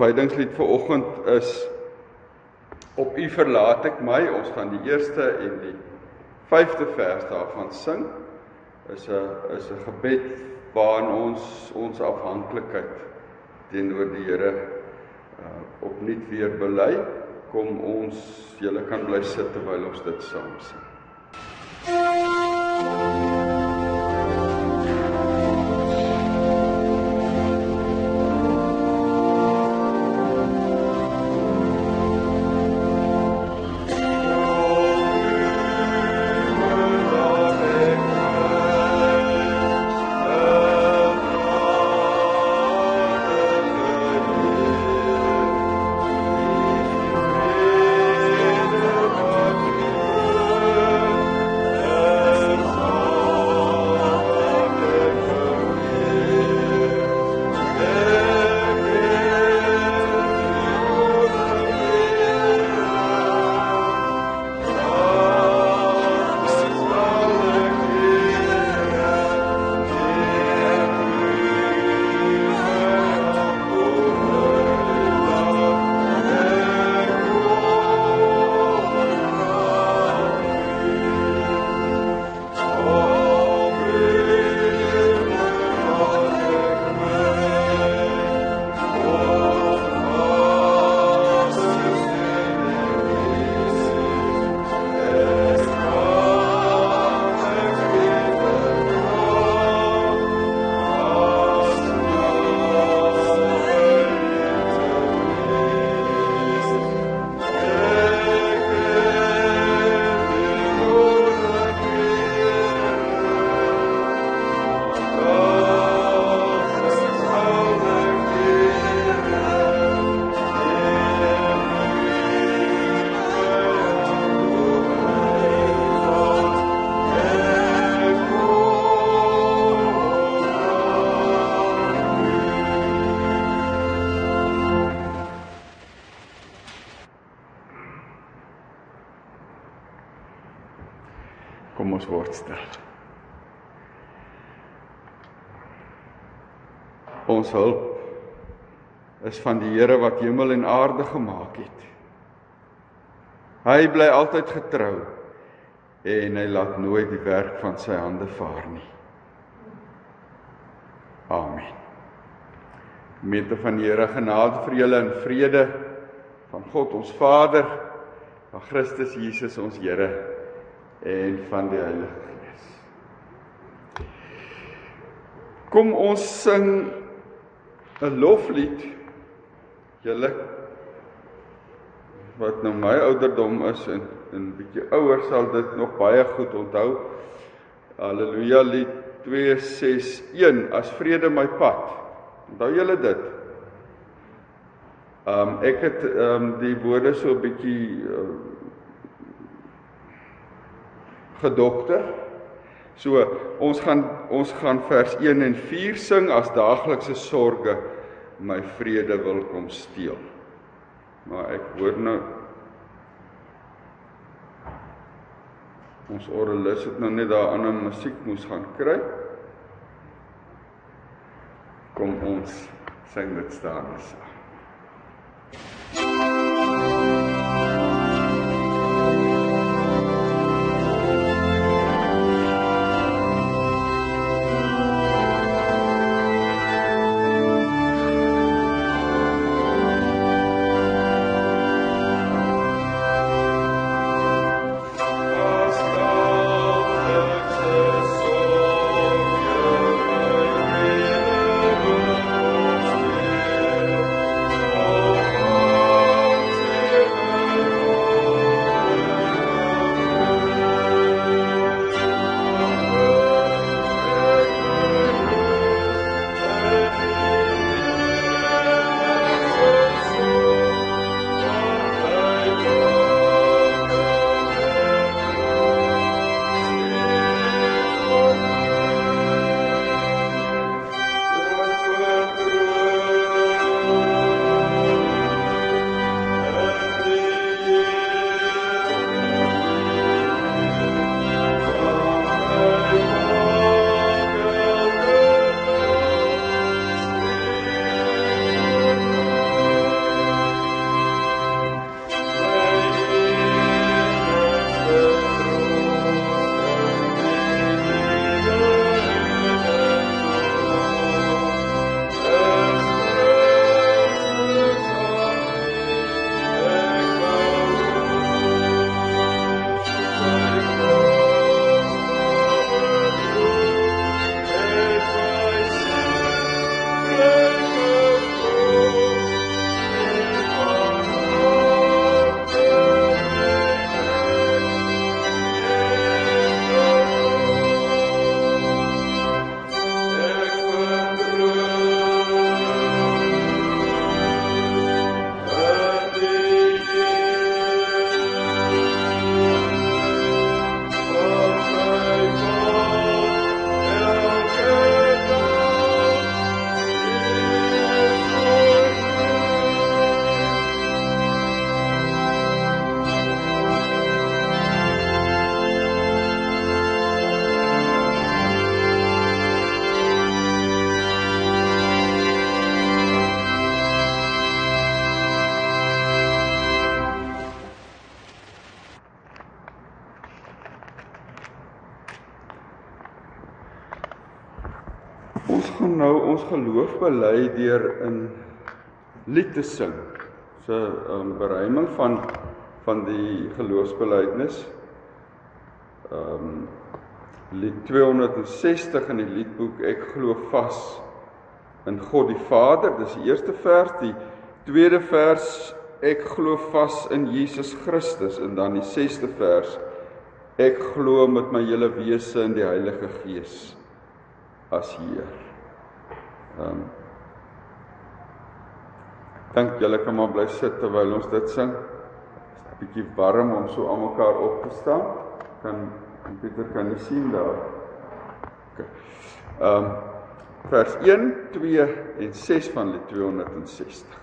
ons wydingslied vir oggend is op u verlaat ek my. Ons gaan die eerste en die 5de vers daarvan sing. Is 'n is 'n gebed waarin ons ons afhanklikheid teenoor die Here uh, opnuut weer bely. Kom ons, julle kan bly sit terwyl ons dit saam sing. Ons hulp is van die Here wat hemel en aarde gemaak het. Hy bly altyd getrou en hy laat nooit die werk van sy hande vaar nie. Amen. Met van die Here genade vir julle en vrede van God ons Vader, van Christus Jesus ons Here en van die Heilige Gees. Kom ons sing 'n loflied julle wat nou my ouderdom is en 'n bietjie ouer sal dit nog baie goed onthou. Halleluja lied 261 as vrede my pad. Onthou julle dit? Um, ek het um, die woorde so 'n bietjie uh, gedokter. So ons gaan ons gaan vers 1 en 4 sing as daaglikse sorge my vrede wil kom steel. Maar ek hoor nou ons orgelis het nou net daar 'n musiek moes gaan kry. Kom ons sing dit staan ons. Ons geloof bely deur in lied te sing. So 'n um, beruiming van van die geloofsbelijdenis. Ehm um, lied 260 in die liedboek Ek glo vas in God die Vader. Dis die eerste vers, die tweede vers Ek glo vas in Jesus Christus en dan die 6ste vers Ek glo met my hele wese in die Heilige Gees as Heer. Ehm um, Dank julle kan maar bly sit terwyl ons dit sing. Dit is 'n bietjie warm om so almekaar op te staan. Kan Pieter kan nie sien daar. OK. Ehm um, vers 1, 2 en 6 van die 260.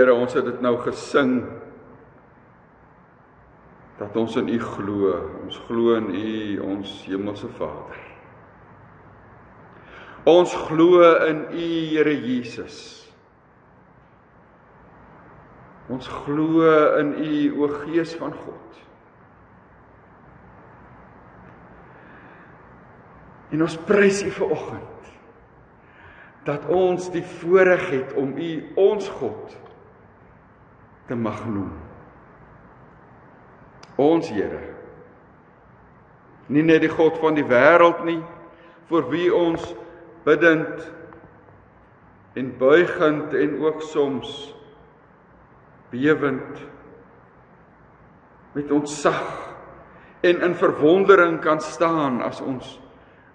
Here, ons het dit nou gesing dat ons in U glo. Ons glo in U, ons hemelse Vader. Ons glo in U, Here Jesus. Ons glo in U, o Gees van God. En ons prys U vir oggend dat ons die voorreg het om U ons God te mag noem. Ons Here. Nie net die God van die wêreld nie, vir wie ons bidend en buigend en ook soms bewend met ons sag en in verwondering kan staan as ons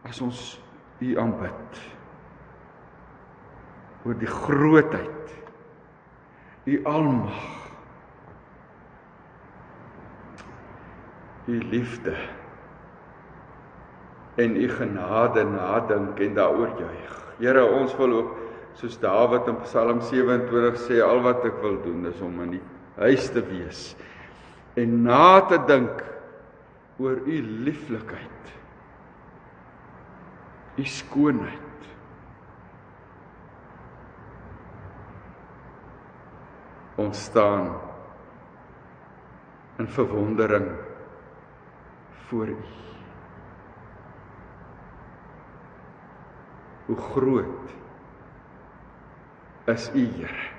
as ons U aanbid oor die grootheid U almag u liefde en u genade nadink en daaroor juig. Here, ons wil ook soos Dawid in Psalm 27 sê al wat ek wil doen is om in die huis te wees en na te dink oor u lieflikheid. U skoonheid. Ons staan in verwondering voor u. Hoe groot is u Here?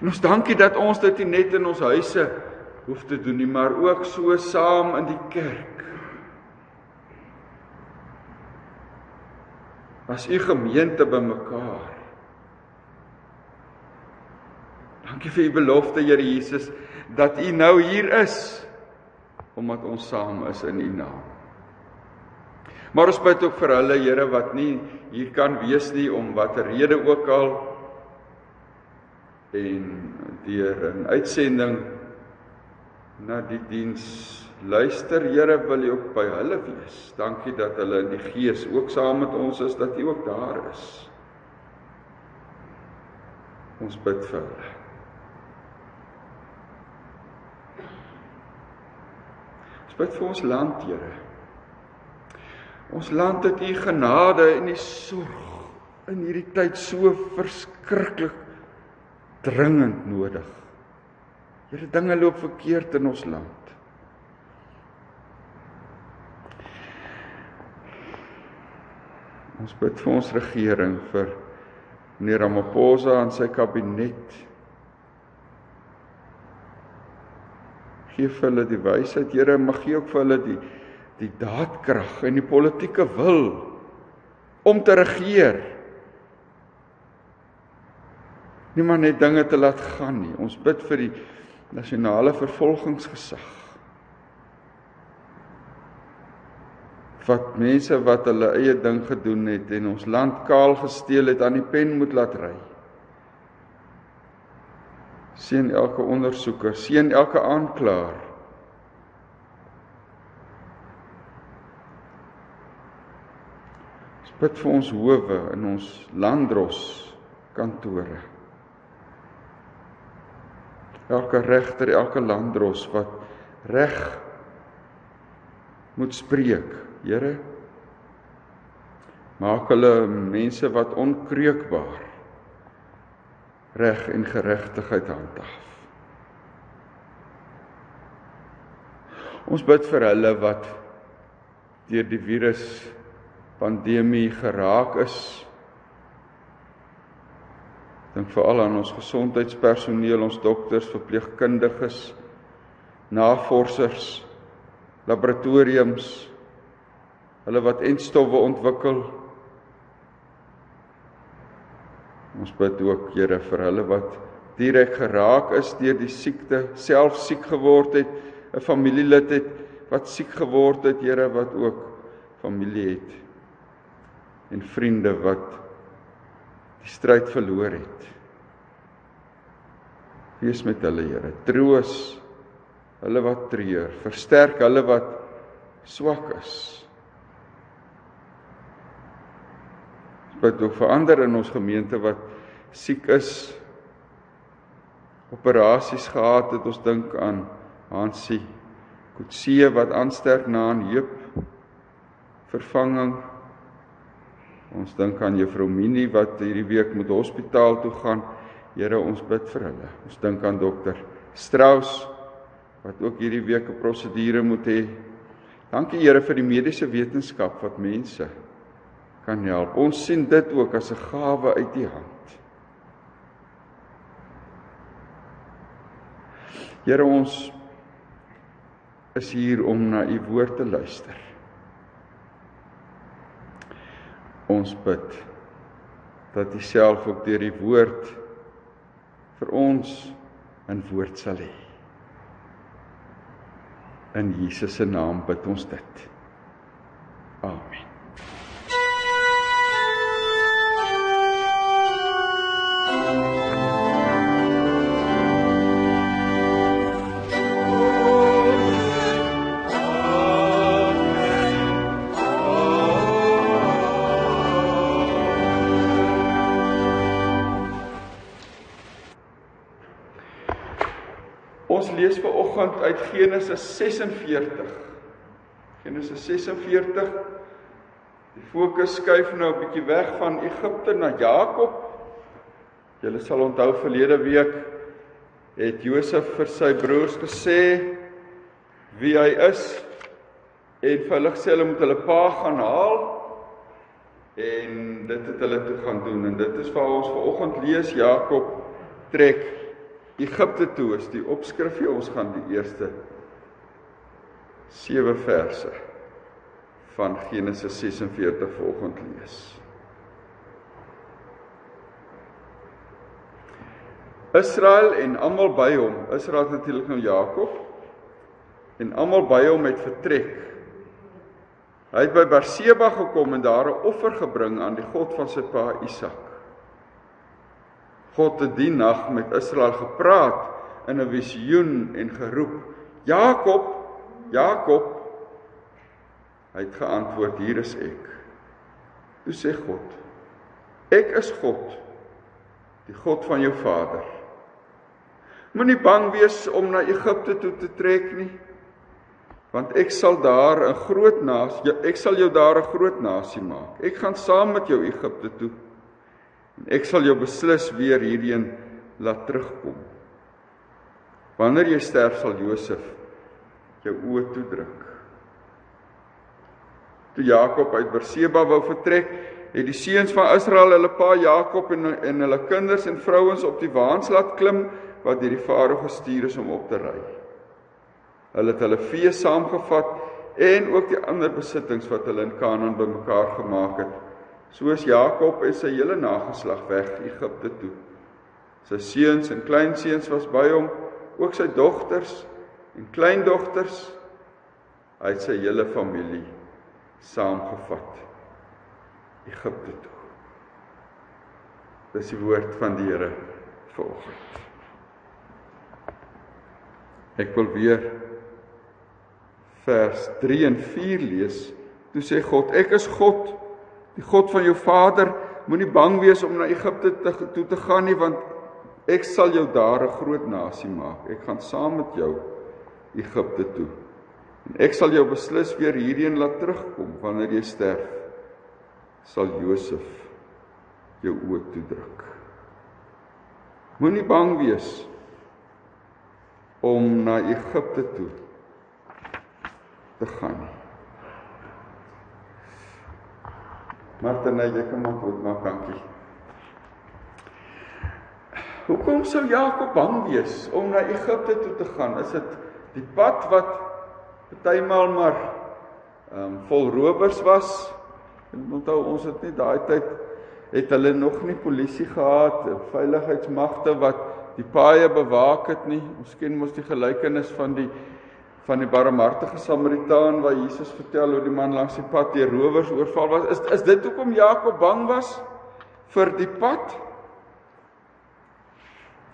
En ons dankie dat ons dit nie net in ons huise hoef te doen nie, maar ook so saam in die kerk. As u gemeente bymekaar. Dankie vir u belofte, Here Jesus, dat u nou hier is omdat ons saam is in u naam. Maar ons bid ook vir hulle Here wat nie hier kan wees nie om watter rede ook al en deur 'n uitsending na die diens luister Here wil U ook by hulle wees. Dankie dat hulle in die gees ook saam met ons is dat U ook daar is. Ons bid vir hulle. Ons bid vir ons land, Here. Ons land het U genade en U sorg in hierdie tyd so verskriklik dringend nodig. Here dinge loop verkeerd in ons land. Ons bid vir ons regering vir meneer Ramaphosa en sy kabinet. Geef hulle die wysheid, Here, mag gee ook vir hulle die die daadkrag en die politieke wil om te regeer nie maar net dinge te laat gaan nie. Ons bid vir die nasionale vervolgingsgesag. Wat mense wat hulle eie ding gedoen het en ons land kaal gesteel het aan die pen moet laat ry. Seën elke ondersoeker, seën elke aanklaer. Bid vir ons howe in ons landdros kantore elke regter, elke landdros wat reg moet spreek. Here maak hulle mense wat onkreukbaar reg en geregtigheid handhaaf. Ons bid vir hulle wat deur die virus pandemie geraak is Dink veral aan ons gesondheidspersoneel, ons dokters, verpleegkundiges, navorsers, laboratoriums, hulle wat entstowwe ontwikkel. Ons bid ook, Here, vir hulle wat direk geraak is deur die siekte, self siek geword het, 'n familielid het wat siek geword het, Here, wat ook familie het en vriende wat die stryd verloor het. Wees met hulle, Here. Troos hulle wat treur, versterk hulle wat swak is. Bid ook vir ander in ons gemeente wat siek is. Operasies gehad het, ons dink aan Hansie Kutsie wat aansterk na 'n heup vervanging Ons dink aan juffrou Minnie wat hierdie week moet hospitaal toe gaan. Here, ons bid vir hulle. Ons dink aan dokter Strauss wat ook hierdie week 'n prosedure moet hê. Dankie Here vir die mediese wetenskap wat mense kan help. Ons sien dit ook as 'n gawe uit U hand. Here, ons is hier om na U woord te luister. ons bid dat U self ook deur die woord vir ons in woord sal hê. In Jesus se naam bid ons dit. Amen. Oggend uit Genesis 46. Genesis 46. Die fokus skuif nou 'n bietjie weg van Egipte na Jakob. Julle sal onthou verlede week het Josef vir sy broers gesê wie hy is en vir hulle gesê hulle moet hulle pa gaan haal en dit het hulle toe gaan doen en dit is waar ons vanoggend lees Jakob trek Egipte toe is die opskrifie ons gaan die eerste 7 verse van Genesis 46 vanoggend lees Israel en almal by hom Israel natuurlik nou Jakob en almal by hom het vertrek Hy het by Berseba gekom en daar 'n offer gebring aan die God van sy pa Isak. God het die nag met Israel gepraat in 'n visioen en geroep: "Jakob, Jakob." Hy het geantwoord: "Hier is ek." Toe sê God: "Ek is God, die God van jou vader. Moenie bang wees om na Egipte toe te trek nie." want ek sal daar 'n groot nasie ek sal jou daar 'n groot nasie maak. Ek gaan saam met jou Egipte toe. Ek sal jou beslis weer hierheen laat terugkom. Wanneer jy sterf sal Josef jou oë toedruk. Toe Jakob uit Berseba wou vertrek, het die seuns van Israel hulle pa Jakob en en hulle kinders en vrouens op die waans laat klim wat deur die farao gestuur is om op te ry. Hulle het hulle vee saamgevat en ook die ander besittings wat hulle in Kanaan bymekaar gemaak het. Soos Jakob en sy hele nageslag weg Egipte toe. Sy seuns en kleinseuns was by hom, ook sy dogters en kleindogters. Hy het sy hele familie saamgevat Egipte toe. Dis die woord van die Here vanoggend. Ek wil weer vers 3 en 4 lees, toe sê God: Ek is God, die God van jou vader. Moenie bang wees om na Egipte te toe te gaan nie, want ek sal jou daar 'n groot nasie maak. Ek gaan saam met jou Egipte toe. En ek sal jou beslis weer hierheen laat terugkom wanneer jy sterf. Sal Josef jou oë toedruk. Moenie bang wees om na Egipte toe te gaan. Martin, jy kan maar goed maak, dankie. Hoekom sou Jakob bang wees om na Egipte toe te gaan? Is dit die pad wat partymal maar ehm um, vol rowers was? En onthou ons het nie daai tyd het hulle nog nie polisie gehad, veiligheidsmagte wat die paaie bewaak het nie. Ons ken mos die gelykenis van die van die barmhartige Samaritaan waar Jesus vertel hoe die man langs die pad deur rowers oorval was. Is is dit hoekom Jakob bang was vir die pad?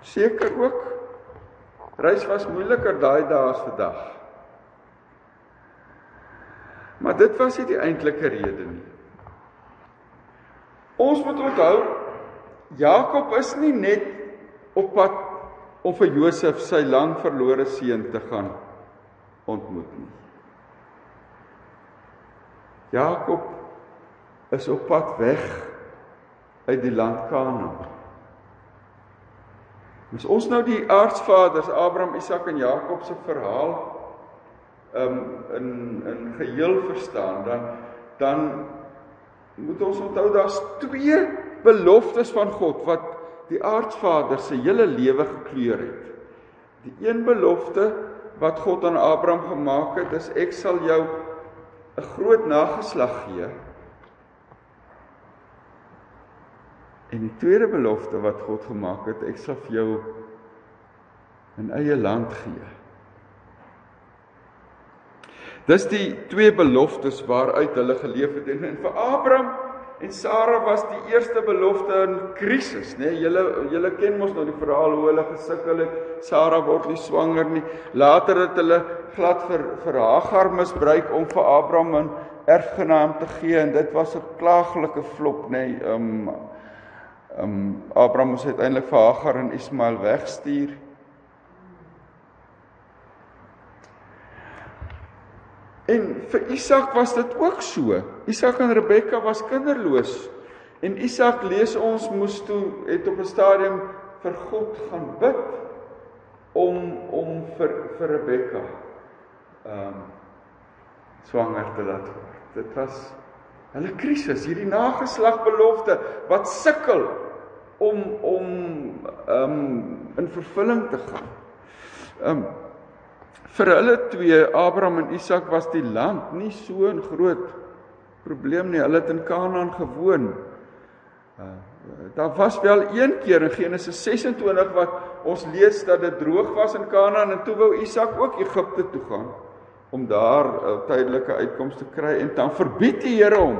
Seker ook. Reis was moeiliker daai dae as vandag. Maar dit was nie die eintlike rede nie. Ons moet onthou Jakob is nie net op pad om vir Josef sy lang verlore seun te gaan ontmoet nie. Jakob is op pad weg uit die land Kanaan. As ons nou die aardsvaders Abraham, Isak en Jakob se verhaal um in in geheel verstaan, dan dan moet ons onthou daar's twee beloftes van God wat die aardsvaders se hele lewe gekleur het. Die een belofte wat God aan Abraham gemaak het is ek sal jou 'n groot nageslag gee. En die tweede belofte wat God gemaak het, ek sal vir jou 'n eie land gee. Dis die twee beloftes waaruit hulle geleef het en vir Abraham En Sara was die eerste belofte in krisis, nê? Nee, julle julle ken mos nou die verhaal hoe hulle gesukkel het. Sara word nie swanger nie. Later het hulle glad vir vir Hagar misbruik om vir Abraham 'n erfgenaam te gee en dit was 'n klaaglike flop, nê? Nee, um um Abraham moes uiteindelik vir Hagar en Ismael wegstuur. En vir Isak was dit ook so. Isak en Rebekka was kinderloos. En Isak lees ons moes toe het op 'n stadium vir God gaan bid om om vir vir Rebekka ehm um, swanger te laat word. Dit was hulle krisis, hierdie nageslagbelofte wat sukkel om om ehm um, in vervulling te gaan. Ehm um, vir hulle twee, Abraham en Isak was die land nie so 'n groot probleem nie. Hulle het in Kanaan gewoon. Uh, daar was wel een keer in Genesis 26 wat ons lees dat dit droog was in Kanaan en toe wou Isak ook Egipte toe gaan om daar 'n uh, tydelike uitkoms te kry en dan verbied die Here hom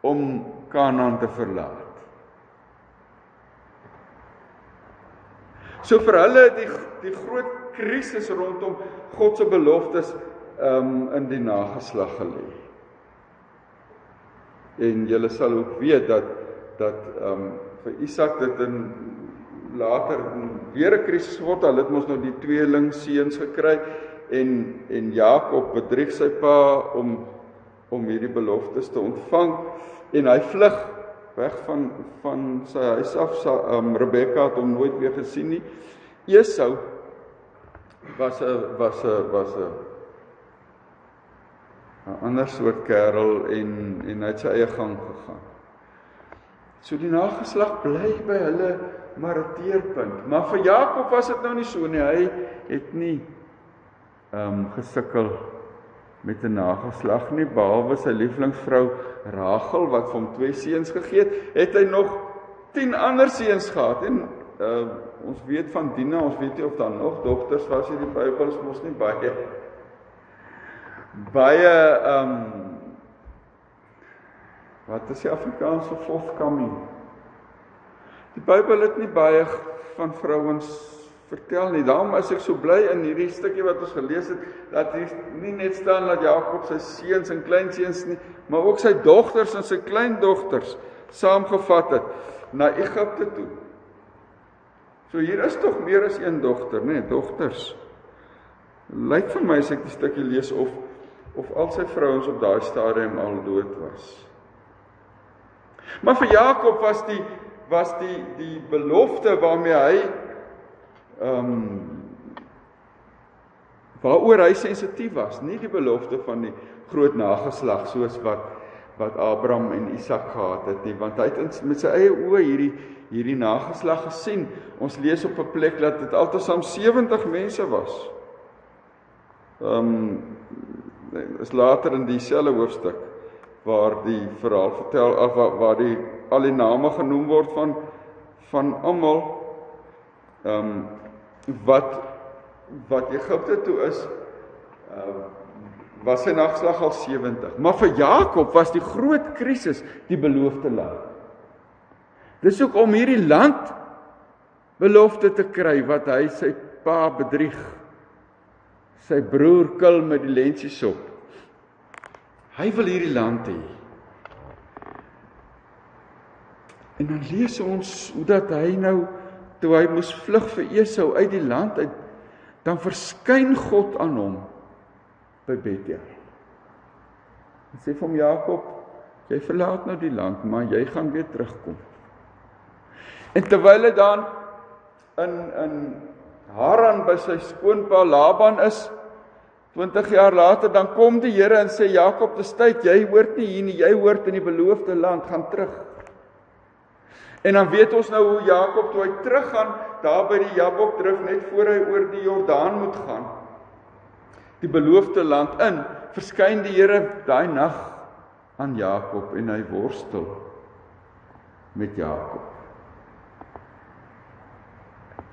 om Kanaan te verlaat. So vir hulle die die groot krisis rondom God se beloftes um in die nageslag gelê. En julle sal ook weet dat dat um vir Isak dit in later weer 'n krisis word. Hulle het mos nou die tweeling seuns gekry en en Jakob bedrieg sy pa om om hierdie beloftes te ontvang en hy vlug weg van van sy huis af. Um Rebekka het hom nooit weer gesien nie. Esau was 'n was 'n was 'n 'n ander soort kerel en en hy het sy eie gang gegaan. So die nageslag bly by hulle maar 'n teerpunt. Maar vir Jakob was dit nou nie so nie. Hy het nie ehm um, gesukkel met 'n nageslag nie behalwe sy lieflingsvrou Rachel wat hom twee seuns gegee het, het hy nog 10 ander seuns gehad en uh, ons weet van Dina, ons weet nie of daar nog dogters was in die Bybel, ons mos nie baie baie ehm um, wat is die Afrikaanse forthcoming? Die Bybel het nie baie van vrouens vertel nie. Daarom is ek so bly in hierdie stukkie wat ons gelees het dat hier nie net staan dat Jakob sy seuns en kleinseuns nie, maar ook sy dogters en sy kleindogters saamgevat het na Egipte toe. So hier is tog meer as een dogter, nê, nee, dogters. Lyk vir my as ek die stukkie lees of of al sy vrouens op daai stadium al dood was. Maar vir Jakob was die was die die belofte waarmee hy ehm um, waaroor hy sensitief was, nie die belofte van die groot nageslag soos wat wat Abraham en Isak gehad het nie, want hy het met sy eie oë hierdie hierdie nageslag gesien. Ons lees op 'n plek dat dit altesaam 70 mense was. Ehm um, is later in dieselfde hoofstuk waar die verhaal vertel af waar, waar die al die name genoem word van van almal ehm um, wat wat Egipte toe is uh, was sy nagslag al 70. Maar vir Jakob was die groot krisis die beloofde land. Dis ook om hierdie land belofte te kry wat hy sy pa bedrieg. Sy broer kil met die lensiesop. Hy wil hierdie land hê. En dan lees ons hoe dat hy nou toe hy moes vlug vir Esau uit die land uit dan verskyn God aan hom by Bethel. Hy sê vir hom Jakob, jy verlaat nou die land, maar jy gaan weer terugkom. En terwyl hy dan in in Haran by sy skoonpa Laban is 20 jaar later dan kom die Here en sê Jakob, dis tyd, jy hoort nie hier nie, jy hoort in die beloofde land, gaan terug. En dan weet ons nou hoe Jakob toe hy teruggaan daar by die Jabok drif net voor hy oor die Jordaan moet gaan. Die beloofde land in, verskyn die Here daai nag aan Jakob en hy worstel met Jakob.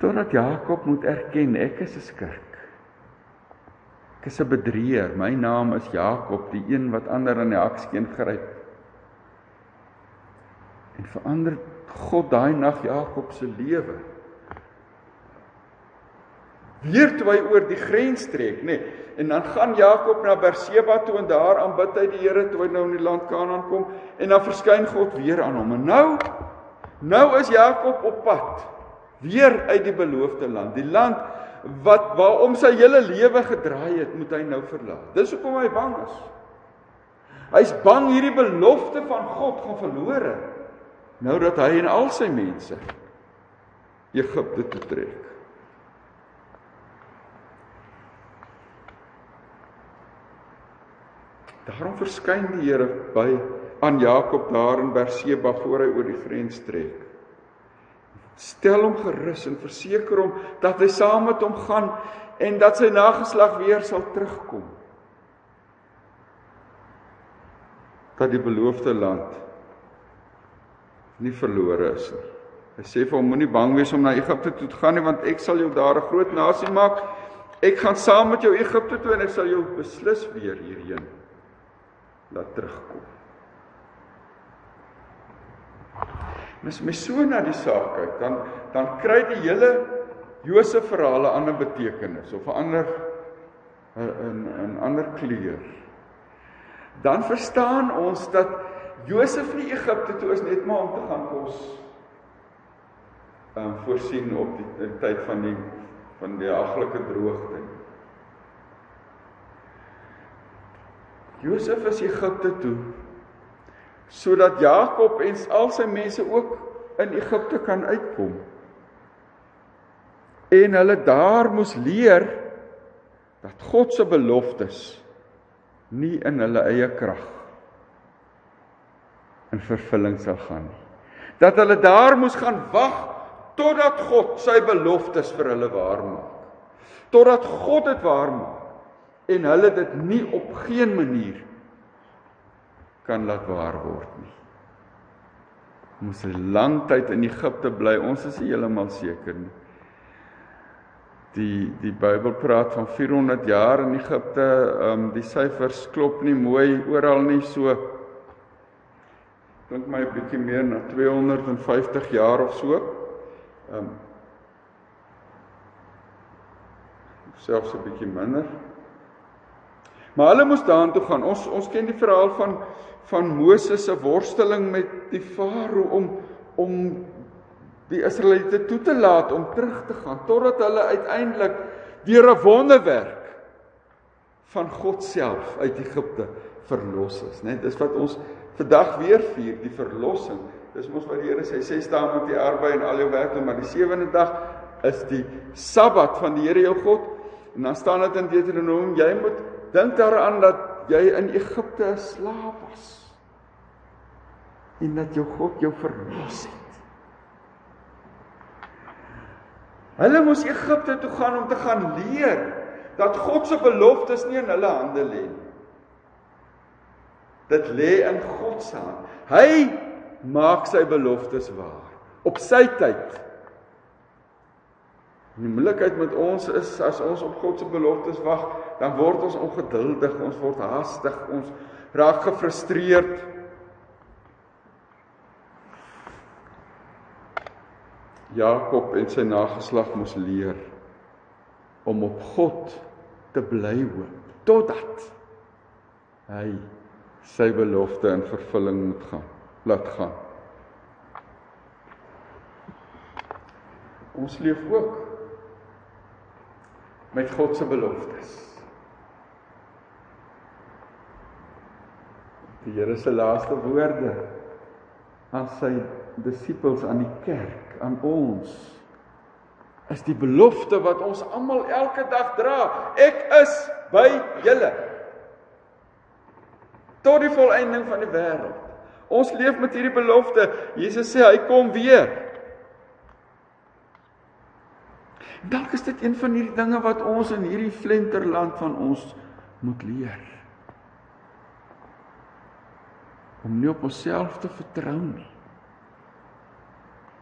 Totdat Jakob moet erken ek is 'n skurk. Ek is 'n bedrieger. My naam is Jakob, die een wat ander in die hakskeen gryp. En verander God daai nag Jakob se lewe. Weer toe hy oor die grens trek, nê. Nee, en dan gaan Jakob na Berseba toe en daar aanbid hy die Here toe hy nou in die land Kanaan kom en dan verskyn God weer aan hom. En nou nou is Jakob op pad weer uit die beloofde land. Die land wat waarom sy hele lewe gedraai het, moet hy nou verlaat. Dis hoekom hy bang is. Hy's bang hierdie belofte van God gaan verlore nou dat hy en al sy mense Egipte toe trek. Daarom verskyn die Here by aan Jakob daar in Berseba voor hy oor die grens trek. Stel hom gerus en verseker hom dat hy saam met hom gaan en dat sy nageslag weer sal terugkom. Dat die beloofde land nie verlore is nie. Hy sê vir hom moenie bang wees om na Egipte toe te gaan nie want ek sal jou daar 'n groot nasie maak. Ek gaan saam met jou Egipte toe en ek sal jou beslis weer hierheen laat terugkom. Mes my so na die saak kyk, dan dan kry die hele Josef verhaal 'n ander betekenis of 'n ander 'n 'n ander kleur. Dan verstaan ons dat Josef nie Egipte toe is net maar om te gaan kos um voorsien op die, die tyd van die van die haglike droogte. Josef is Egipte toe sodat Jakob en al sy mense ook in Egipte kan uitkom. En hulle daar moes leer dat God se beloftes nie in hulle eie krag in vervulling sal gaan nie. Dat hulle daar moes gaan wag totdat God sy beloftes vir hulle waar maak. Totdat God dit waar maak en hulle dit nie op geen manier kan laat waar word nie. Moes 'n lang tyd in Egipte bly. Ons is heeltemal seker nie. Die die Bybel praat van 400 jaar in Egipte. Ehm um, die syfers klop nie mooi oral nie so dink my 'n bietjie meer na 250 jaar of so. Ehm um, selfs 'n bietjie minder. Maar hulle moes daartoe gaan. Ons ons ken die verhaal van van Moses se worsteling met die farao om om die Israeliete toe te laat om terug te gaan totdat hulle uiteindelik deur 'n wonderwerk van God self uit Egipte verlos is, né? Dis wat ons vandag weer vier die verlossing. Dis mos wat die Here sê, ses dae moet jy arbei en al jou werk doen, maar die sewende dag is die Sabbat van die Here jou God. En dan staan dit in Deuteronomium, jy moet dink daaraan dat jy in Egipte 'n slaaf was. En dat jou God jou verlos het. Hulle moes Egipte toe gaan om te gaan leer dat God se beloftes nie in hulle hande lê nie. Dit lê in God se hand. Hy maak sy beloftes waar op sy tyd. Die moeilikheid met ons is as ons op God se beloftes wag, dan word ons ongeduldig, ons word haastig, ons raak gefrustreerd. Jakob en sy nageslag moes leer om op God te bly hoop totdat hy sy belofte in vervulling moet gaan laat gaan. Ons leef ook met God se beloftes. Die Here se laaste woorde aan sy disippels aan die kerk, aan ons is die belofte wat ons almal elke dag dra. Ek is by julle tot die volëinding van die wêreld. Ons leef met hierdie belofte. Jesus sê hy kom weer. Dalk is dit een van hierdie dinge wat ons in hierdie flenterland van ons moet leer. Om nie op onsself te vertrou nie.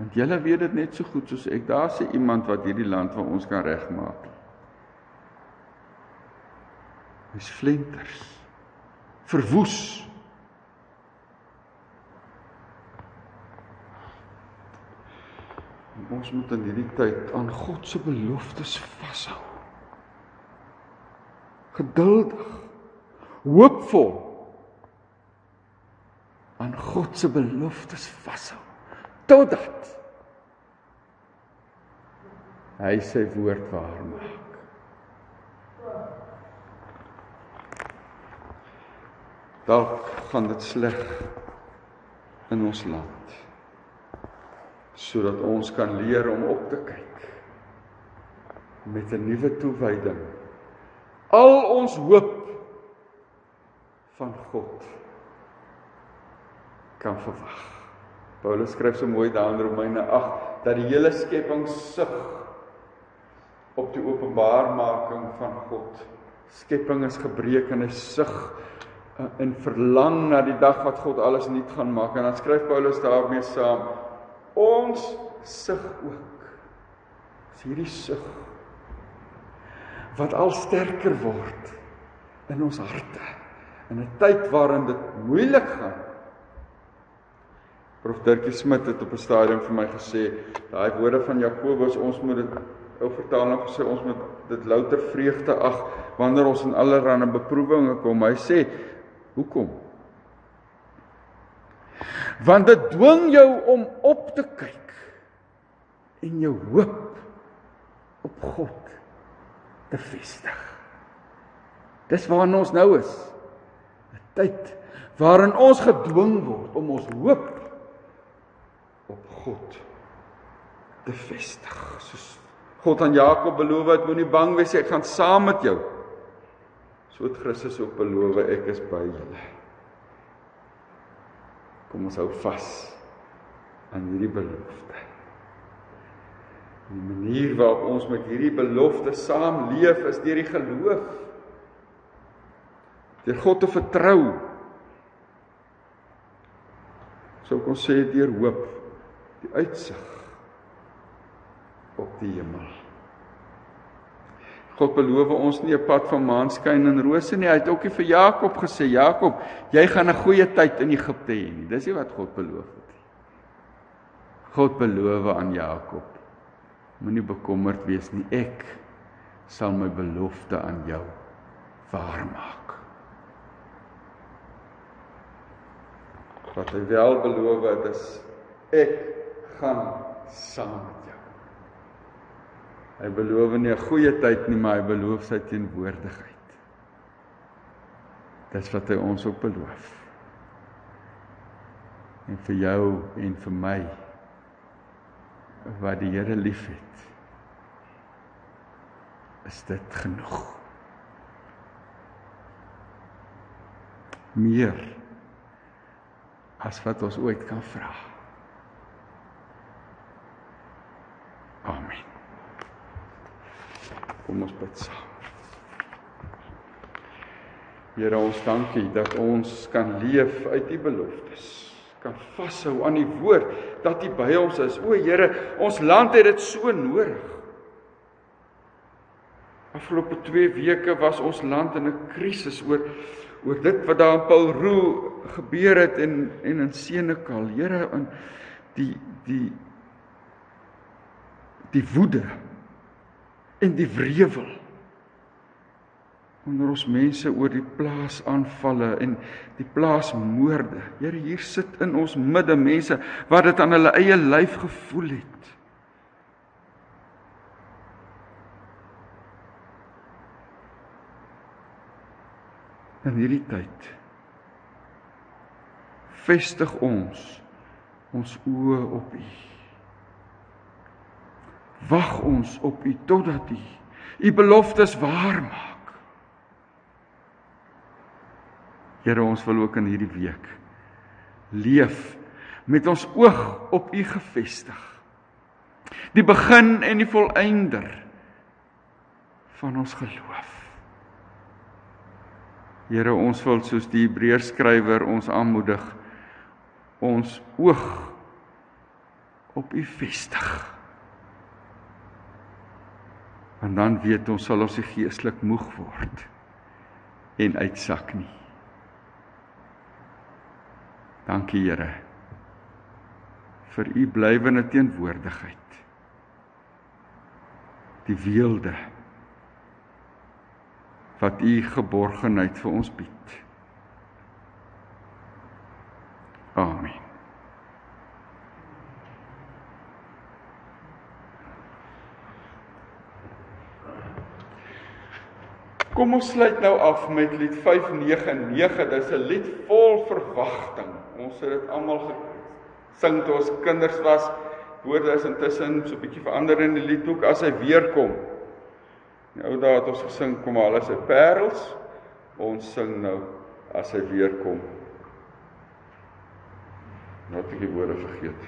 Want julle weet dit net so goed soos ek. Daar's iemand wat hierdie land vir ons kan regmaak. Dis flenters verwoes. Ons moet in hierdie tyd aan God se beloftes vashou. Geduldig, hoopvol aan God se beloftes vashou totdat hy sy woord waar maak. Dalk gaan dit sleg in ons land sodat ons kan leer om op te kyk met 'n nuwe toewyding. Al ons hoop van God kan verwag. Paulus skryf so mooi daar in Romeine 8 dat die hele skepping sug op die openbaarmaking van God. Skepping is gebreek en hy sug en uh, verlang na die dag wat God alles nuut gaan maak en dan skryf Paulus daarmee saam ons sug ook. Dis hierdie sug wat al sterker word in ons harte in 'n tyd waarin dit moeilik gaan. Prof Dirkie Smit het op 'n stadium vir my gesê, daai woorde van Jakobus, ons moet dit ou vertaling gesê ons moet dit louter vreugde ag wanneer ons in allerlei beproewinge kom. Hy sê, hoekom? Want dit dwing jou om op te kyk en jou hoop op God te vestig. Dis waarin ons nou is. 'n Tyd waarin ons gedwing word om ons hoop op God te vestig. Soos God aan Jakob beloof het, moenie bang wees ek gaan saam met jou. So het Christus ook beloof, ek is by julle. Kom ons hou vas aan hierdie belofte. Die manier waarop ons met hierdie belofte saamleef is deur die geloof. Deur God te vertrou. Sou kon sê deur hoop, die uitsig op die hemel. God beloof ons nie 'n pad van maanskyn en rose nie. Hy het ook vir Jakob gesê, Jakob, jy gaan 'n goeie tyd in Egipte hê nie. Dis nie wat God beloof het nie. God beloof aan Jakob Moenie bekommerd wees nie. Ek sal my belofte aan jou waarmaak. Wat hy wel beloof het is ek gaan saam met jou. Hy beloof nie 'n goeie tyd nie, maar hy beloof sy teenwoordigheid. Dis wat hy ons ook beloof. En vir jou en vir my wat die Here liefhet is dit genoeg meer as wat ons ooit kan vra amen kom ons bid saam Here ons dankie dat ons kan leef uit u beloftes kan vashou aan die woord dat U by ons is. O Here, ons land het dit so nodig. Afgelope 2 weke was ons land in 'n krisis oor oor dit wat daar in Paulroo gebeur het en en in Senekal. Here, in die die die woede en die wrevel onder ons mense oor die plaasaanvalle en die plaasmoorde. Here, hier sit in ons midde mense wat dit aan hulle eie lyf gevoel het. In hierdie tyd vestig ons ons oë op U. Wag ons op U totdat U U beloftes waar maak. Here ons wil ook in hierdie week leef met ons oog op U gefestig. Die begin en die volëinder van ons geloof. Here ons wil soos die Hebreërs skrywer ons aanmoedig ons oog op U vestig. Want dan weet ons sal ons geestelik moeg word en uitsak nie. Dankie Here vir u blywende teenwoordigheid. Die weelde wat u geborgenheid vir ons bied. Amen. Kom ons sluit nou af met lied 599. Dis 'n lied vol verwagting. Ons het dit almal gesing toe ons kinders was. Woorde is intussen so 'n bietjie verander in die lied ook as hy weer kom. Nou daai het ons gesing kom al is sy parels. Ons sing nou as hy weer kom. Nou het ek die woorde vergeet.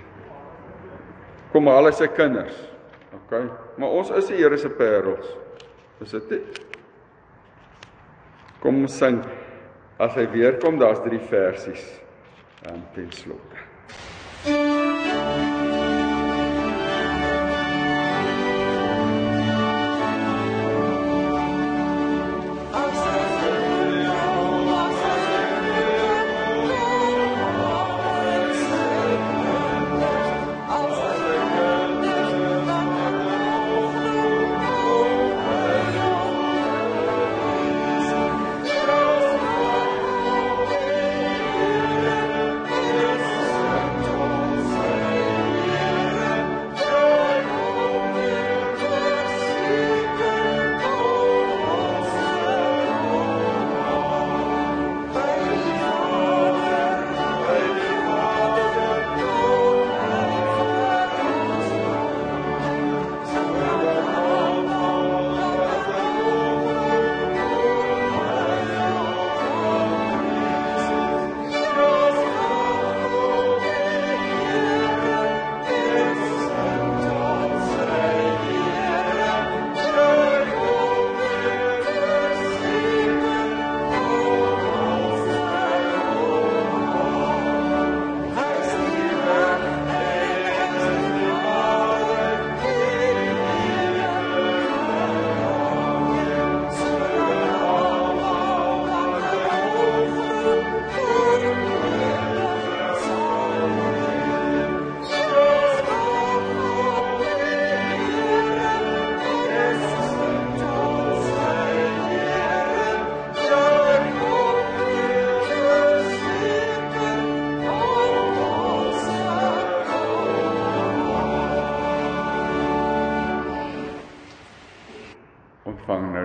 Kom al is sy kinders. OK. Maar ons is die Here se parels. Is dit nie? Kom ons sing as hy weer kom, daar's drie versies. En ten slotte.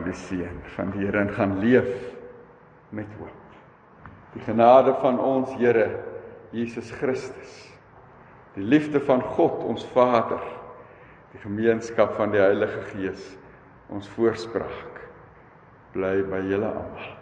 Die seën van die Here en gaan leef met hoop. Die genade van ons Here Jesus Christus, die liefde van God ons Vader, die gemeenskap van die Heilige Gees, ons voorspraak bly by julle almal.